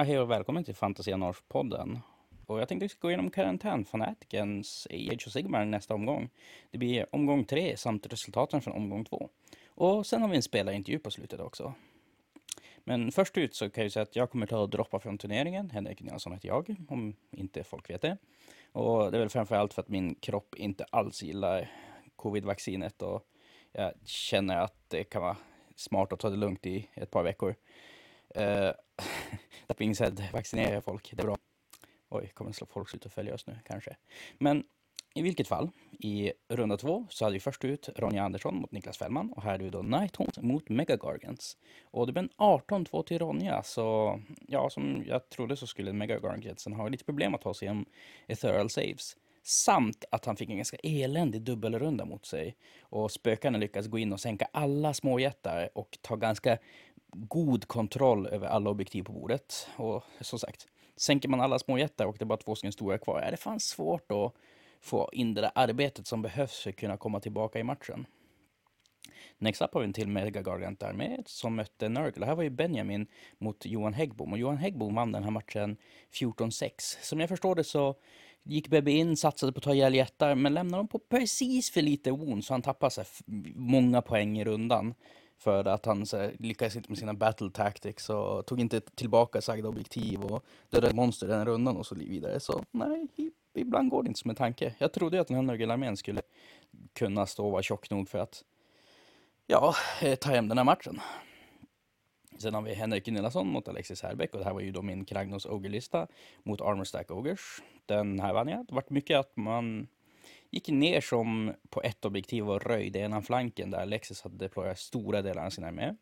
Ja, hej och välkommen till Fantasia North-podden. Och jag tänkte att vi ska gå igenom karantänfanatikens Age of Sigmar nästa omgång. Det blir omgång tre samt resultaten från omgång två. Och sen har vi en spelarintervju på slutet också. Men först ut så kan jag säga att jag kommer ta och droppa från turneringen. Henrik Nilsson heter jag, om inte folk vet det. Och det är väl framförallt för att min kropp inte alls gillar covid-vaccinet och jag känner att det kan vara smart att ta det lugnt i ett par veckor. Uh, being said, vaccinera folk, det är bra. Oj, kommer slå folk ut och följa oss nu kanske. Men i vilket fall, i runda två så hade vi först ut Ronja Andersson mot Niklas Fällman och här hade vi då Nighthawk mot Mega Gargants. Och det blev en 18-2 till Ronja, så ja, som jag trodde så skulle Mega Gargantsen ha lite problem att ta sig igenom Ethereal Saves. Samt att han fick en ganska eländig dubbelrunda mot sig. Och spökarna lyckas gå in och sänka alla småjättar och ta ganska god kontroll över alla objektiv på bordet. Och som sagt, sänker man alla småjättar och det är bara två stycken stora kvar, är det fan svårt att få in det där arbetet som behövs för att kunna komma tillbaka i matchen. Next up har vi en till Mega Gargant där med som mötte Nurgle. Här var ju Benjamin mot Johan Häggbom och Johan Häggbom vann den här matchen 14-6. Som jag förstår det så gick Bebbe in, satsade på att ta ihjäl jättar, men lämnade dem på precis för lite won så han tappade sig många poäng i rundan. För att han så, lyckades inte med sina battle tactics och tog inte tillbaka sagda objektiv och dödade monster den rundan och så vidare. Så nej, ibland går det inte som en tanke. Jag trodde att den här Nurgle-armén skulle kunna stå och vara tjock nog för att ja, eh, ta hem den här matchen. Sen har vi Henrik Gunillasson mot Alexis Herbeck och det här var ju då min Kragnos Ogre-lista mot Armor Stack Ogers. Den här vann jag. Det vart mycket att man gick ner som på ett objektiv och röjde ena flanken där Alexis hade deployat stora delar av sin armé.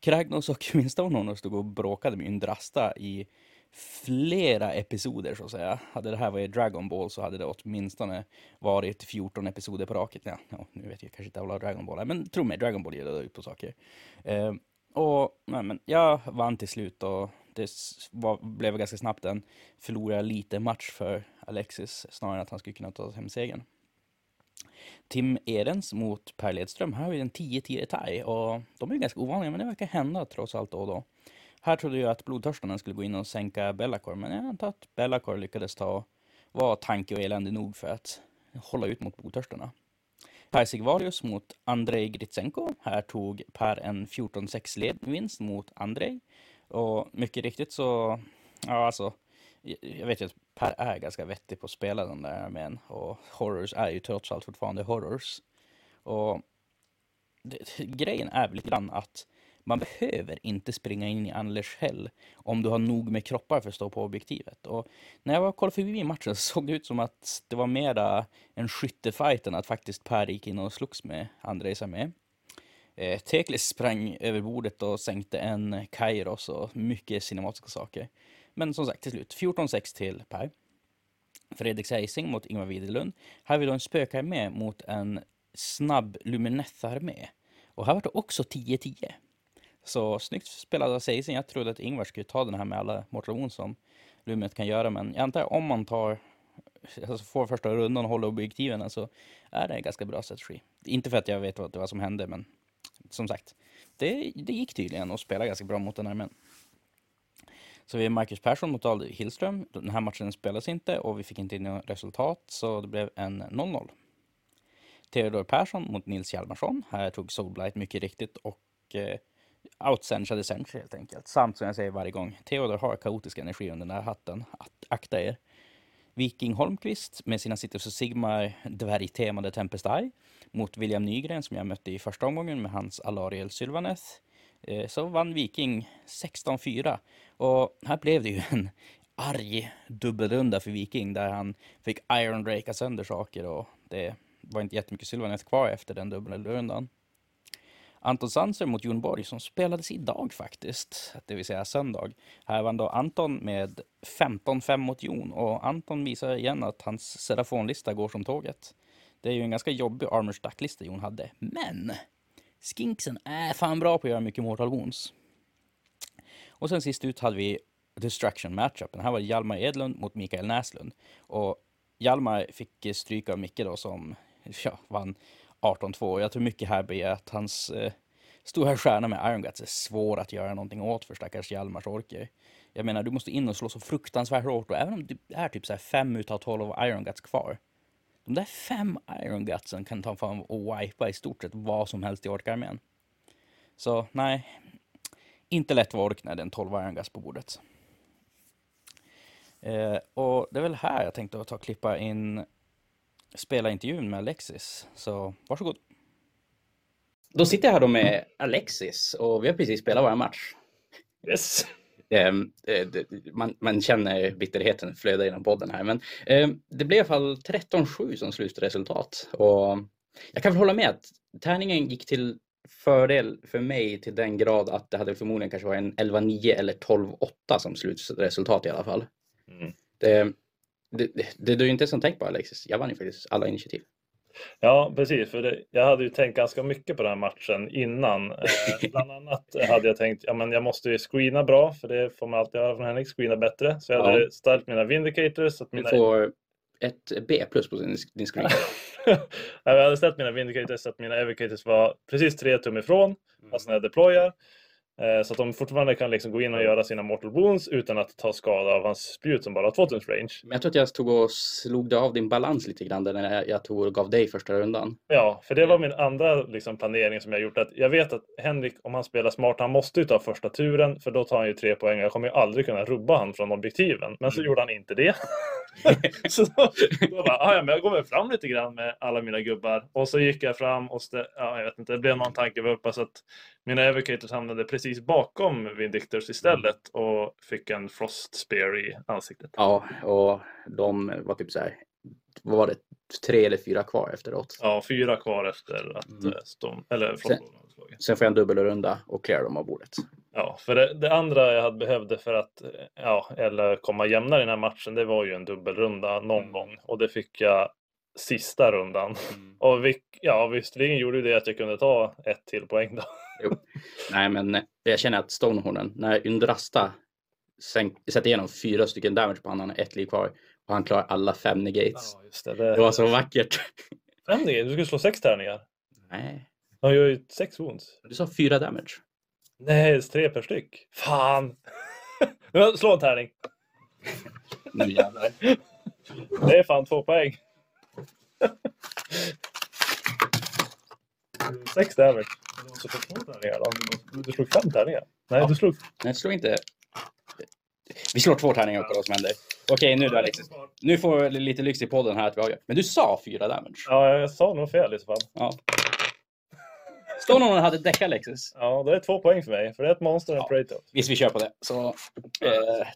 Kragnos och Minstonehono stod och bråkade med Yndrasta i flera episoder så att säga. Hade det här varit Dragon Ball så hade det åtminstone varit 14 episoder på raket. Ja, ja nu vet jag kanske inte vad Dragon Ball är, men tro mig, Dragon Ball gillar ut på saker. Eh, och nej, men jag vann till slut och det var, blev ganska snabbt en förlorad lite match för Alexis snarare än att han skulle kunna ta hem segern. Tim Ehrens mot Per Ledström. Här har vi en 10-10-taj, och de är ganska ovanliga men det verkar hända trots allt då och då. Här trodde jag att blodtörstarna skulle gå in och sänka Bellacor men jag antar att Bellacor lyckades ta var tanke och elände nog för att hålla ut mot blodtörstarna. Per Sigvarius mot Andrei Gritsenko. Här tog Per en 14-6 ledvinst mot Andrei. Och mycket riktigt så, ja alltså, jag vet ju att Per är ganska vettig på att spela den där armén och Horrors är ju trots allt fortfarande Horrors. Och det, grejen är väl lite grann att man behöver inte springa in i Anders Hell om du har nog med kroppar för att stå på objektivet. Och när jag var kollade förbi matchen så såg det ut som att det var mera en skyttefight än att faktiskt Per gick in och slogs med Andrejs med. Eh, Teklis sprang över bordet och sänkte en Kairos och mycket cinematiska saker. Men som sagt, till slut 14-6 till Per. Fredrik Seising mot Ingvar Widerlund. Här har vi då en spökarmé mot en snabb Lumineth-armé. Och här var det också 10-10. Så snyggt spelat av Seising. Jag trodde att Ingvar skulle ta den här med alla Mortal som Lumet kan göra. Men jag antar om man tar, alltså får första rundan och håller objektiven så är det en ganska bra strategi. Inte för att jag vet vad det var som hände, men som sagt, det, det gick tydligen att spela ganska bra mot den här armén. Så vi är Marcus Persson mot Aldi Hillström. Den här matchen spelas inte och vi fick inte in något resultat, så det blev en 0-0. Theodor Persson mot Nils Hjalmarsson. Här tog Soulblight mycket riktigt och eh, outsenchade Sench helt enkelt. Samt som jag säger varje gång, Theodor har kaotisk energi under den här hatten. Att, akta er. Viking Holmqvist med sina Citrus och Sigmar dvärgtemade Tempestai mot William Nygren som jag mötte i första omgången med hans Alariel Sylvaneth. Eh, så vann Viking 16-4 och här blev det ju en arg dubbelrunda för Viking där han fick Iron Breaka sönder saker och det var inte jättemycket Sylvanet kvar efter den dubbelrundan. Anton Sanser mot Jon Borg som spelades idag faktiskt, det vill säga söndag. Här vann då Anton med 15-5 mot Jon och Anton visar igen att hans Serafonlista går som tåget. Det är ju en ganska jobbig Armor Stack-lista Jon hade, men Skinksen är fan bra på att göra mycket Mortal Wounds. Och sen sist ut hade vi Destruction matchupen. Här var det Hjalmar Edlund mot Mikael Näslund. Och Hjalmar fick stryka av Micke då som ja, vann 18-2. Jag tror mycket här blir att hans eh, stora stjärna med Iron Guts är svår att göra någonting åt för stackars Hjalmars orker. Jag menar, du måste in och slå så fruktansvärt hårt och även om det är typ så här fem utav tolv Iron Guts kvar. De där fem Iron Gutsen kan ta fram och wipa i stort sett vad som helst i orkarmén. Så nej, inte lätt var ork när det är en 12 Iron Guts på bordet. Eh, och det är väl här jag tänkte ta och klippa in spela intervjun med Alexis. Så varsågod. Då sitter jag här då med Alexis och vi har precis spelat vår match. Yes. Um, man, man, känner bitterheten flöda genom podden här, men um, det blev i alla fall 13-7 som slutresultat. Och jag kan väl hålla med att tärningen gick till fördel för mig till den grad att det hade förmodligen kanske varit en 11-9 eller 12-8 som slutresultat i alla fall. Mm. Det, det, det, det du inte som tänkt på Alexis, jag vann ju faktiskt alla initiativ. Ja, precis. För det, jag hade ju tänkt ganska mycket på den här matchen innan. Eh, bland annat hade jag tänkt ja, jag måste ju screena bra, för det får man alltid göra från Henrik. Screena bättre. Så jag hade ja. ställt mina vindicators. Så att mina... Du får ett B plus på din, din screen. jag hade ställt mina vindicators så att mina evocators var precis tre tum ifrån. Mm. Alltså när jag deployar. Eh, så att de fortfarande kan liksom gå in och göra sina mortal wounds utan att ta skada av hans spjut som bara har 2000 range. Men jag tror att jag tog och slog av din balans lite grann när jag tog och gav dig första rundan. Ja, för det var min andra liksom, planering som jag gjort. Att jag vet att Henrik, om han spelar smart, han måste ju ta första turen för då tar han ju tre poäng. Jag kommer ju aldrig kunna rubba han från objektiven. Men så mm. gjorde han inte det. så då, då bara, ah, ja, men jag går väl fram lite grann med alla mina gubbar. Och så gick jag fram och ja, jag vet inte, det blev någon tanke uppe så att mina evocators hamnade precis bakom Vindictors istället och fick en Frost Spear i ansiktet. Ja, och de var typ så här, vad var det, tre eller fyra kvar efteråt? Ja, fyra kvar efter att mm. Storm, eller sen, sen får jag en dubbelrunda och clear dem av bordet. Ja, för det, det, andra jag hade behövde för att ja, eller komma jämnare i den här matchen, det var ju en dubbelrunda någon mm. gång och det fick jag sista rundan. Mm. Och vi, ja, visserligen gjorde det att jag kunde ta ett till poäng då. Jo. Nej, men jag känner att Stonehornen, när Yndrasta sätter igenom fyra stycken damage på honom, ett liv kvar och han klarar alla fem negates. Ja, det, det. det, var så vackert. Fem negates? Du skulle slå sex tärningar? Nej. Han gör ju sex wounds. Du sa fyra damage. Nej, tre per styck. Fan! Slå en tärning. nu jävlar. Det är fan två poäng. Sex damage. Du måste få två tärningar då. Du slog fem tärningar. Nej, ja. du slog... Nej, jag slog inte... Vi slår två tärningar på vad som händer. Okej, nu då Alexis. Nu får vi lite lyx i podden här att vi avgör. Men du sa fyra damage. Ja, jag sa nog fel i så fall. Ja. Står någon och hade däck Alexis? Ja, det är två poäng för mig. För det är ett monster och en ja. Praetor. Visst, vi kör på det. Så eh,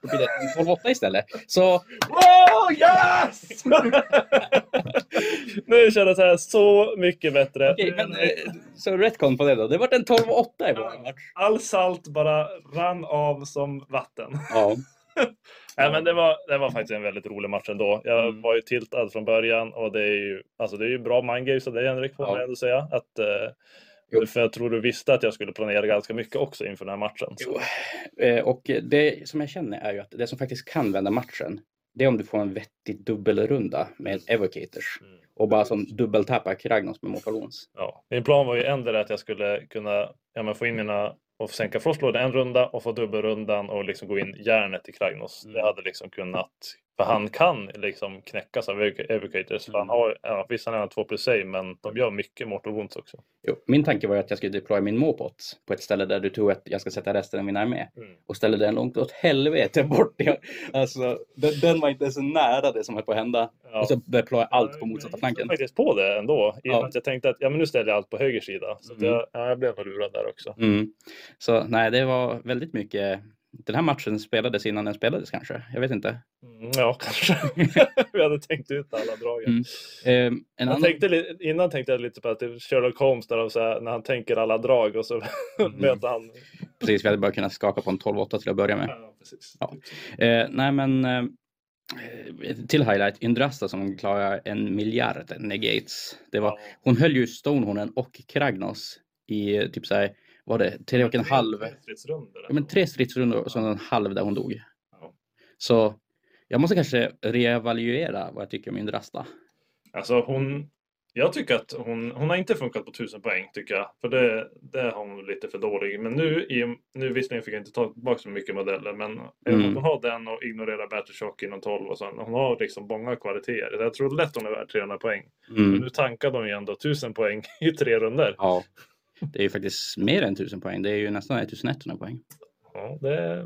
då blir det 12-8 istället. Så... Oh, yes! nu kändes det här så mycket bätttre. Okej, men eh, så retcon på det då. Det vart en 12-8 i vår match. All salt bara rann av som vatten. Ja. Nej, men det var, det var faktiskt en väldigt rolig match ändå. Jag mm. var ju tiltad från början och det är ju, alltså det är ju bra mindgames av dig Henrik får man ändå säga. Att, eh, Jo. För jag tror du visste att jag skulle planera ganska mycket också inför den här matchen. Jo. Eh, och det som jag känner är ju att det som faktiskt kan vända matchen, det är om du får en vettig dubbelrunda med evocators. Mm. Och bara som dubbeltappa Kragnos med Mortalons. Ja, min plan var ju ändå att jag skulle kunna ja, men få in mina och sänka frostlådan en runda och få dubbelrundan och liksom gå in järnet i Kragnos. Mm. Det hade liksom kunnat för han kan liksom knäckas av Evocators. För han mm. har, ja, visst han har två plus save, men de gör mycket Mortal Wounds också. Jo, min tanke var att jag skulle deploya min Mopot på ett ställe där du tror att jag ska sätta resten av min armé. Mm. Och ställa den långt åt helvete bort. alltså, den, den var inte så nära det som höll på att hända. Ja. Och så deploya allt på motsatta jag flanken. Jag faktiskt på det ändå. I ja. att jag tänkte att ja, men nu ställer jag allt på höger sida. Så mm. jag, ja, jag blev nog lurad där också. Mm. Så nej, det var väldigt mycket den här matchen spelades innan den spelades kanske? Jag vet inte. Mm, ja, kanske. Vi hade tänkt ut alla dragen. Mm. Um, en annan... tänkte, innan tänkte jag lite på att Sherlock Holmes så här, när han tänker alla drag och så mm. möter han. Precis, vi hade bara kunnat skaka på en 12-8 till att börja med. Ja, precis. Ja. Uh, nej, men uh, till highlight, Yndrasta som klarar en miljard negates. Det var, ja. Hon höll ju Stonehornen och Kragnos i typ så här var det tre och en halv? Tre stridsrundor. Ja, men tre stridsrundor och så en halv där hon dog. Ja. Så jag måste kanske reevaluera vad jag tycker om Indrasta. Alltså hon, Jag tycker att hon, hon har inte funkat på 1000 poäng tycker jag. För det, det har hon lite för dålig. Men nu, i, nu visserligen fick jag inte ta tillbaka så mycket modeller. Men mm. hon har den och ignorera Battleshock inom 12 och sen. Hon har liksom många kvaliteter. Jag tror lätt hon är värd 300 poäng. Mm. Men nu tankade hon ju ändå 1000 poäng i tre runder. Ja, det är ju faktiskt mer än 1000 poäng. Det är ju nästan 1100 poäng. Ja, det,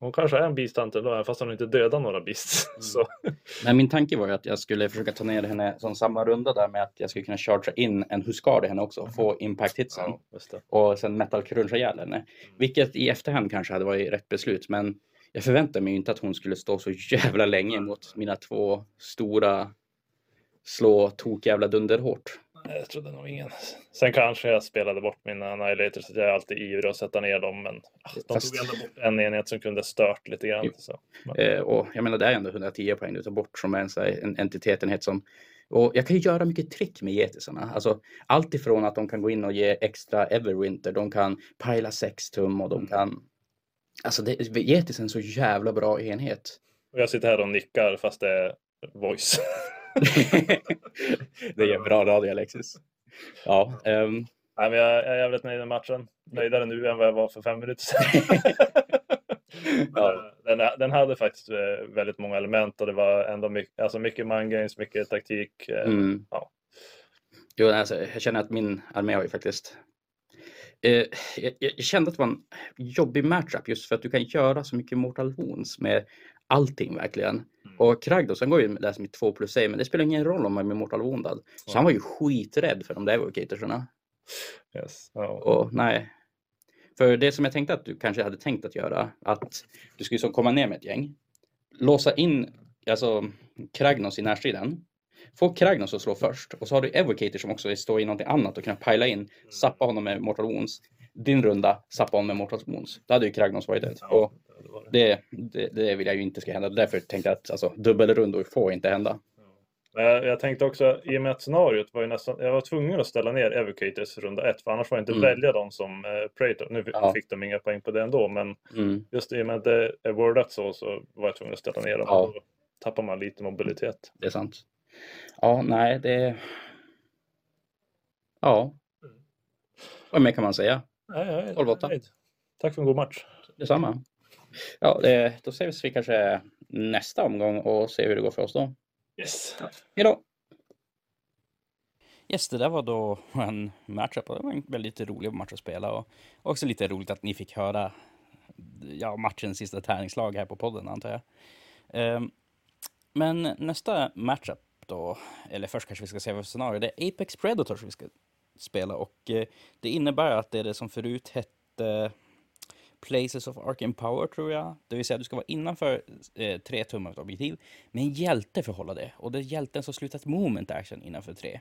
hon kanske är en beastant ändå, fast hon inte dödar några beasts. Mm. Nej, min tanke var ju att jag skulle försöka ta ner henne som samma runda där med att jag skulle kunna chargea in en Huskard i henne också, få impact hitsen ja, och sen metal cruncha ihjäl henne. Mm. Vilket i efterhand kanske hade varit rätt beslut, men jag förväntade mig inte att hon skulle stå så jävla länge mot mina två stora slå tok jävla dunder hårt. Jag trodde nog ingen. Sen kanske jag spelade bort mina Annihilators, så jag är alltid ivrig att sätta ner dem. Men de Fast... tog ändå bort en enhet som kunde stört lite grann. Så. Eh, och jag menar, det är ändå 110 poäng du tar bort som en, en entitetenhet som och jag kan ju göra mycket trick med getisarna. Alltså, allt ifrån att de kan gå in och ge extra Everwinter, de kan pila 6 tum och de mm. kan... Alltså, det, getis är en så jävla bra enhet. Och jag sitter här och nickar fast det är voice. det är bra radio Alexis. Ja, um... Nej, men jag, är jävligt nöjd med matchen. Nöjdare nu än vad jag var för fem minuter sedan. ja. den, den, hade faktiskt eh, väldigt många element och det var ändå mycket, alltså mycket mind games, mycket taktik. Eh, mm. Ja. Jo, alltså, jag känner att min armé har ju faktiskt eh, jag, jag, kände att det var en jobbig matchup just för att du kan göra så mycket Mortal Wounds med allting verkligen. Och Kragdos han går ju där som i 2 plus 6 men det spelar ingen roll om man är Mortal Woundad. Så han var ju skiträdd för de där evocatorsarna. Yes. Oh. Och nej. För det som jag tänkte att du kanske hade tänkt att göra, att du skulle så komma ner med ett gäng, låsa in alltså Kragnos i närstriden, få Kragnos att slå först och så har du Evocator som också står i någonting annat och kan pila in, mm. sappa honom med Mortal Wounds. Din runda, sappa honom med Mortal Wounds. Då hade ju Kragnos varit död. Och det, det, det, vill jag ju inte ska hända. Därför tänkte jag att alltså, dubbelrundor får inte hända. Jag, jag tänkte också, i och med att scenariot var ju nästan, jag var tvungen att ställa ner Evocators runda ett, för annars var jag inte mm. välja dem som eh, Praetor. Nu ja. fick de inga poäng på det ändå, men mm. just i och med att det är wordat så, så var jag tvungen att ställa ner dem. Ja. Då tappar man lite mobilitet. Det är sant. Ja, nej, det... Ja. Mm. Vad mer kan man säga? 12-8. Tack för en god match. Detsamma. Ja, det, då ses vi kanske nästa omgång och ser hur det går för oss då. Yes. Ja. Hejdå! Yes, det där var då en matchup och det var en väldigt rolig match att spela och också lite roligt att ni fick höra ja, matchens sista tärningslag här på podden antar jag. Um, men nästa matchup då, eller först kanske vi ska se vad scenario, det är Apex Predators vi ska spela och uh, det innebär att det är det som förut hette Places of Arcane Power tror jag. Det vill säga du ska vara innanför eh, tre tummar av ett objektiv med en hjälte för att hålla det. Och det är hjälten som slutar ett moment action innanför tre.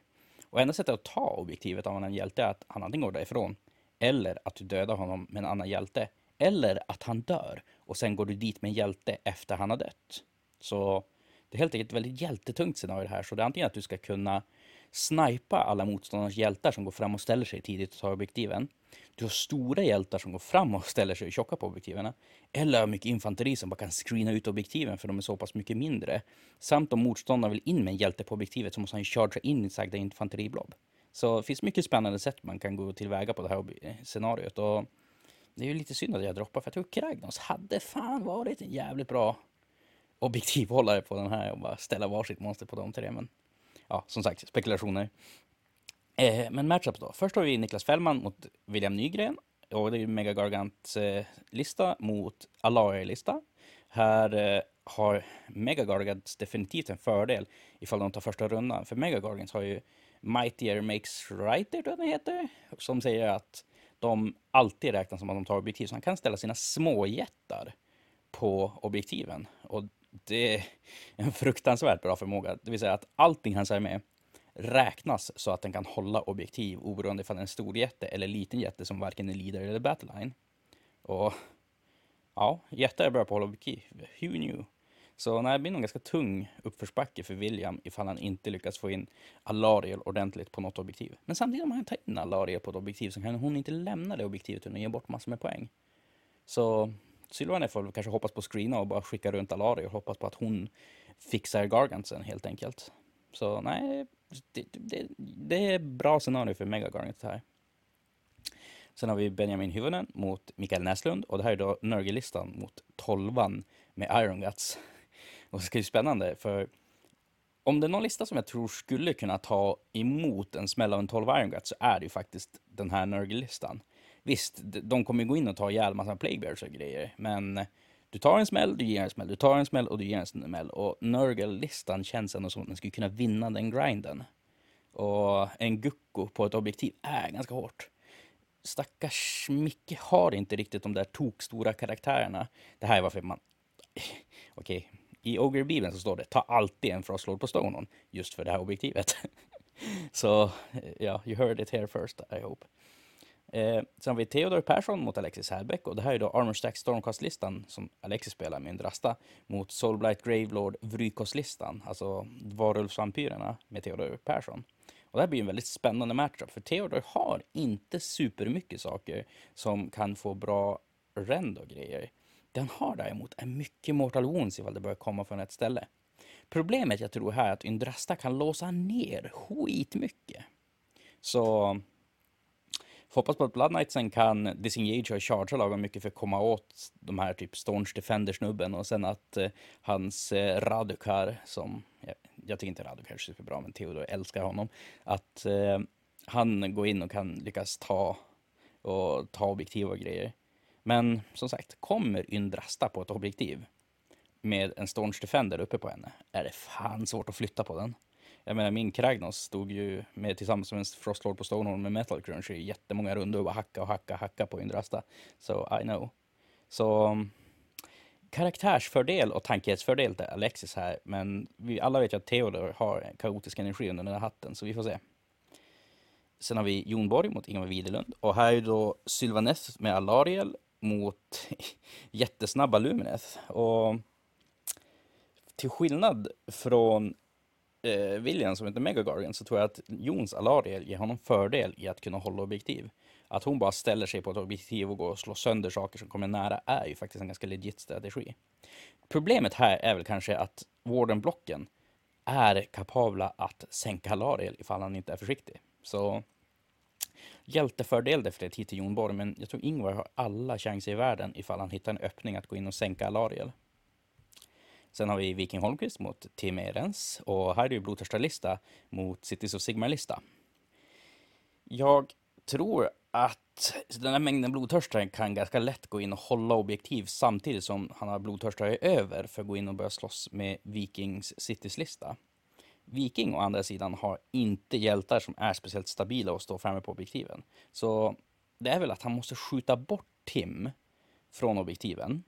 Och enda sättet att ta objektivet av en hjälte är att han antingen går därifrån eller att du dödar honom med en annan hjälte. Eller att han dör och sen går du dit med en hjälte efter han har dött. Så det är helt enkelt ett väldigt hjältetungt scenario det här. Så det är antingen att du ska kunna snipa alla motståndarnas hjältar som går fram och ställer sig tidigt och tar objektiven. Du har stora hjältar som går fram och ställer sig tjocka på objektiven. Eller mycket infanteri som bara kan screena ut objektiven för de är så pass mycket mindre. Samt om motståndaren vill in med en hjälte på objektivet så måste han chargea in i sagda infanteriblob. Så det finns mycket spännande sätt man kan gå tillväga på det här scenariot. Och det är ju lite synd att jag droppar för jag tror Kragnos hade fan varit en jävligt bra objektivhållare på den här och bara ställa varsitt monster på de tre. Men ja, som sagt, spekulationer. Eh, men matchups då. Först har vi Niklas Fällman mot William Nygren. Och det är Mega Gargants eh, lista mot Alaria-lista. Här eh, har Mega Gargants definitivt en fördel ifall de tar första rundan. För Mega Gargants har ju Mightier Makes Righter, tror jag den heter. Som säger att de alltid räknas som att de tar objektiv. Så han kan ställa sina småjättar på objektiven. Och det är en fruktansvärt bra förmåga. Det vill säga att allting han säger med räknas så att den kan hålla objektiv oberoende ifall det är en stor jätte eller liten jätte som varken är leader eller battleline. Och ja, jättar är bra på att hålla objektiv. Who knew? Så nej, det blir nog ganska tung uppförsbacke för William ifall han inte lyckas få in Alariel ordentligt på något objektiv. Men samtidigt om han tar in Alariel på ett objektiv så kan hon inte lämna det objektivet utan ge bort massor med poäng. Så Sylvaner får kanske hoppas på screena och bara skicka runt Alari och hoppas på att hon fixar Gargantsen helt enkelt. Så nej, det, det, det är bra scenario för Mega Garnet här. Sen har vi Benjamin Hyvönen mot Mikael Näslund och det här är då Nörgelistan mot tolvan med Iron Guts. Och det ska bli spännande för om det är någon lista som jag tror skulle kunna ta emot en smäll av en 12 Iron Guts så är det ju faktiskt den här Nörgelistan. Visst, de kommer gå in och ta ihjäl massa playbears och grejer, men du tar en smäll, du ger en smäll, du tar en smäll och du ger en smäll. Och Nurgle-listan känns ändå som att den skulle kunna vinna den grinden. Och en Gucko på ett objektiv är ganska hårt. Stackars Micke har inte riktigt de där tokstora karaktärerna. Det här är varför man... Okej, okay. i Ogre-bibeln så står det ta alltid en Frostlord på stonon, just för det här objektivet. så ja, you heard it here first, I hope. Eh, sen har vi Theodor Persson mot Alexis Hallbäck och det här är då Armor Stack Stormcast-listan som Alexis spelar med Indrasta mot Soulblight Gravelord Vrykos-listan, alltså Varulvsvampyrerna med Theodor Persson. Och det här blir en väldigt spännande matchup för Theodor har inte supermycket saker som kan få bra rend och grejer. Den har däremot en mycket Mortal Wounds ifall det börjar komma från ett ställe. Problemet jag tror här är att Yndrasta kan låsa ner skitmycket. Så hoppas på att Blood kan disengage och chargea lagom mycket för att komma åt de här typ Storns Defender-snubben och sen att eh, hans eh, Radukar, som jag, jag tycker inte Radukar är superbra, men Theodor älskar honom, att eh, han går in och kan lyckas ta och ta objektiv och grejer. Men som sagt, kommer Yndrasta på ett objektiv med en Storms Defender uppe på henne, är det fan svårt att flytta på den. Jag menar, min Kragnos stod ju med tillsammans med en Frostlord på Stoneholm med Metal Crunch i jättemånga runder och bara hacka och hacka hacka på Yndrasta. Så I know. Så um, karaktärsfördel och tankighetsfördel till Alexis här, men vi alla vet ju att Theodor har kaotisk energi under den här hatten, så vi får se. Sen har vi Jon Borg mot Ingemar Widerlund och här är då Sylvaneth med Alariel mot jättesnabba Lumineth. Och till skillnad från eh, William som heter Megagargan så tror jag att Jons Alariel ger honom fördel i att kunna hålla objektiv. Att hon bara ställer sig på ett objektiv och går och slår sönder saker som kommer nära är ju faktiskt en ganska legit strategi. Problemet här är väl kanske att Warden-blocken är kapabla att sänka Alariel ifall han inte är försiktig. Så hjältefördel definitivt till Jon Borg, men jag tror Ingvar har alla chanser i världen ifall han hittar en öppning att gå in och sänka Alariel. Sen har vi Viking Holmqvist mot Tim Ehrens och här är det blodtörstarlista mot Cities of Sigmar-lista. Jag tror att den här mängden blodtörstare kan ganska lätt gå in och hålla objektiv samtidigt som han har blodtörstare över för att gå in och börja slåss med Vikings Cities-lista. Viking å andra sidan har inte hjältar som är speciellt stabila och står framme på objektiven. Så det är väl att han måste skjuta bort Tim från objektiven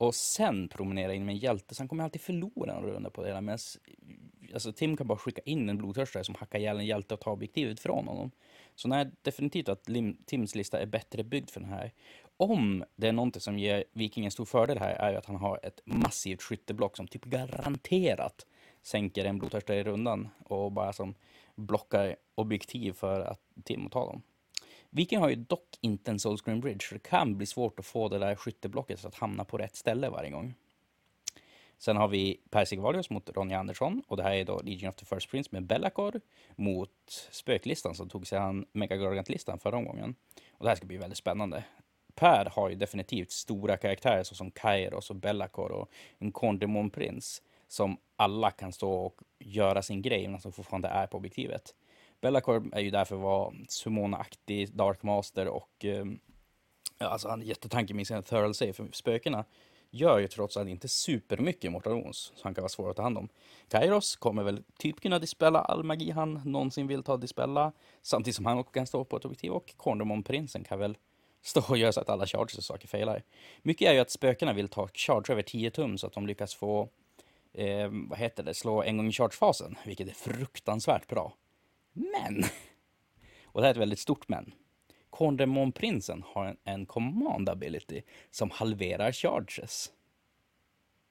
och sen promenera in med en hjälte. Så han kommer alltid förlora en runda på det där. Medan, alltså, Tim kan bara skicka in en blodtörstare som hackar ihjäl en hjälte och tar objektivet från honom. Så nej, definitivt att Lim, Tims lista är bättre byggd för den här. Om det är någonting som ger vikingen stor fördel här är ju att han har ett massivt skytteblock som typ garanterat sänker en blodtörstare i rundan och bara som blockar objektiv för att Tim tar dem. Viking har ju dock inte en Soulscreen Bridge, så det kan bli svårt att få det där skytteblocket att hamna på rätt ställe varje gång. Sen har vi Per Sigvalius mot Ronja Andersson och det här är då Legion of the First Prince med Bellacor mot Spöklistan som tog sig an Megagargant-listan förra omgången. Och det här ska bli väldigt spännande. Per har ju definitivt stora karaktärer såsom Kairos och Bellacor och en Kondemon-prins som alla kan stå och göra sin grej men som fortfarande är på objektivet. Bellacore är ju där för att vara Sumona-aktig Dark Master och eh, alltså han är jättetankig med sin Thurl Safe. För spökena gör ju trots allt inte supermycket Mortal Wounds, så han kan vara svår att ta hand om. Kairos kommer väl typ kunna dispella all magi han någonsin vill ta dispella, samtidigt som han också kan stå på ett objektiv och Corndermon-prinsen kan väl stå och göra så att alla charges och saker failar. Mycket är ju att spökena vill ta charge över 10 tum så att de lyckas få, eh, vad heter det, slå en gång i charge-fasen, vilket är fruktansvärt bra. Men, och det här är ett väldigt stort men. Kondemonprinsen har en, en command ability som halverar charges.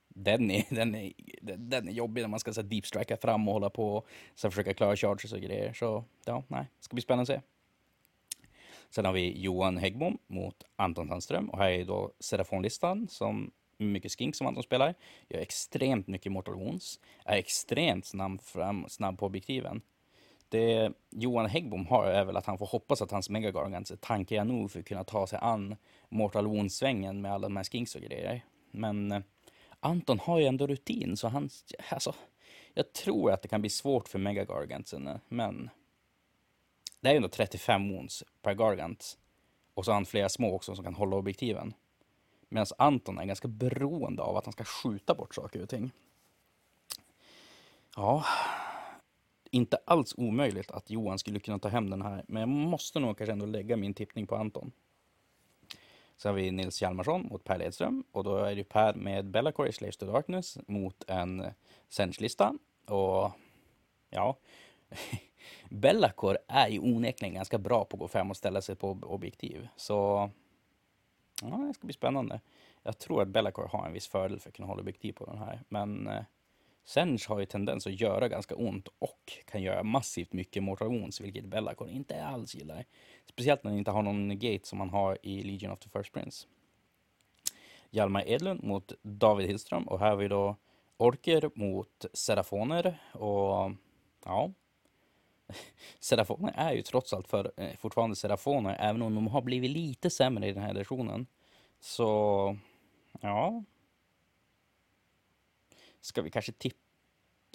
Den är, den är, den är jobbig när man ska så deep strika fram och hålla på och så försöka klara charges och grejer. Så ja, nej, ska bli spännande att se. Sen har vi Johan Häggbom mot Anton Sandström och här är då Serafonlistan som mycket skink som Anton spelar, gör extremt mycket Mortal Wounds, är extremt snabb, fram, snabb på objektiven. Det Johan Häggbom har är väl att han får hoppas att hans Megagargants är tankiga nog för att kunna ta sig an Mortal Wounds-svängen med alla de här skinks och grejer. Men eh, Anton har ju ändå rutin, så han, alltså, jag tror att det kan bli svårt för Megagargantsen, eh, men det är ju ändå 35 wounds per Gargant. Och så har han flera små också som kan hålla objektiven. Medan Anton är ganska beroende av att han ska skjuta bort saker och ting. Ja, inte alls omöjligt att Johan skulle kunna ta hem den här, men jag måste nog kanske ändå lägga min tippning på Anton. Sen har vi Nils Hjalmarsson mot Per Ledström och då är det Per med Bellacore i Slaves to Darkness mot en Sench-lista. Och ja, Bellacore är ju onekligen ganska bra på att gå fram och ställa sig på objektiv. Så ja, det ska bli spännande. Jag tror att Bellacore har en viss fördel för att kunna hålla objektiv på den här. Men eh, eh, har ju tendens att göra ganska ont och kan göra massivt mycket mortal vilket Bellacore inte alls gillar. Speciellt när den inte har någon gate som man har i Legion of the First Prince. Hjalmar Edlund mot David Hillström och här har vi då Orker mot Serafoner och ja, Serafoner är ju trots allt för, eh, fortfarande Serafoner, även om de har blivit lite sämre i den här versionen. Så, ja. Ska vi kanske tippa?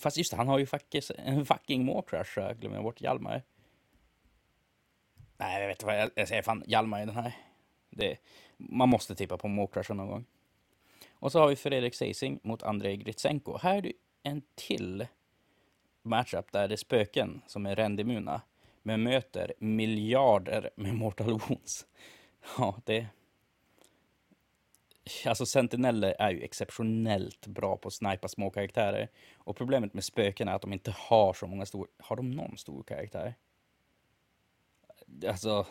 Fast just det, han har ju faktiskt en fucking Morcrush, jag glömmer bort Hjalmar. Nej, jag vet inte vad jag, jag säger, fan Hjalmar i den här. Det, man måste tippa på Morcrushen någon gång. Och så har vi Fredrik Seising mot Andrei Gritsenko. Här är det en till matchup där det är spöken som är rendimuna, men möter miljarder med Mortal Wounds. Ja, det... Alltså Sentineller är ju exceptionellt bra på att snipa små karaktärer. Och problemet med spöken är att de inte har så många stora... Har de någon stor karaktär? Alltså...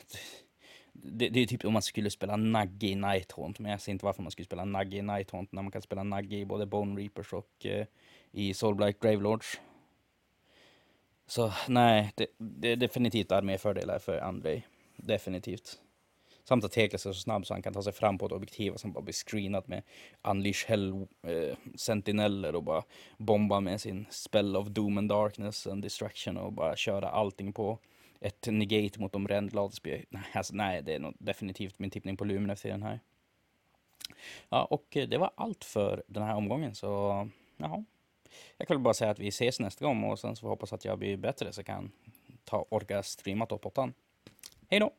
Det, det är typ om man skulle spela Nagge i Nighthaunt, men jag ser inte varför man skulle spela Nagge i Nighthaunt när man kan spela Nagge i både Bone Reapers och eh, i Soulblight Gravelords. Så nej, det, det är definitivt arméfördelar för Andrei. Definitivt. Samt att Hekles är så snabb så han kan ta sig fram på ett objektiv och sen bara bli screenad med Unleash Hell eh, Sentineller och bara bomba med sin Spell of Doom and Darkness and Destruction och bara köra allting på ett negate mot de rändglada. Nej, alltså, nej, det är nog definitivt min tippning på Lumen efter den här. Ja, och eh, det var allt för den här omgången, så jaha. Jag kan väl bara säga att vi ses nästa gång och sen så hoppas jag hoppas att jag blir bättre så jag kan ta, orka streama topp 8. Hej då!